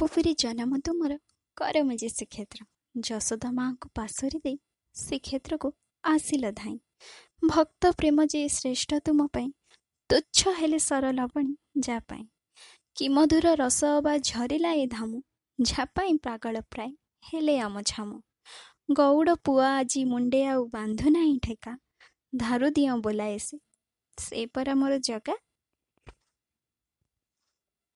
ଗୋପପୁରୀ ଜନମ ତୁମର କରମ ଯେ ଶ୍ରୀକ୍ଷେତ୍ର। ଯଶୋଦା ମାଙ୍କୁ ପାଶରି ଦେଇ ଶ୍ରୀକ୍ଷେତ୍ରକୁ ଆସିଲ ଧାଇଁ। ଭକ୍ତ ପ୍ରେମ ଯେ ଶ୍ରେଷ୍ଠ ତୁମ ପାଇଁ ତୁଚ୍ଛ ହେଲେ ସରଲବଣୀ ଯା ପାଇଁ। କି ମଧୁର ରସ ଅବା ଝରିଲା ଏ ଧାମୁ ଯା ପାଇଁ ପାଗଳ ପ୍ରାୟ ହେଲେ ଆମ ଝାମୁ। ଗଉଡ଼ ପୁଆ ଆଜି ମୁଣ୍ଡେ ଆଉ ବାନ୍ଧୁ ନାହିଁ ଠେକା ଧାରୁ ଦିଅଁ ବୋଲାଏ ସେ ପରା ମୋର ଜଗା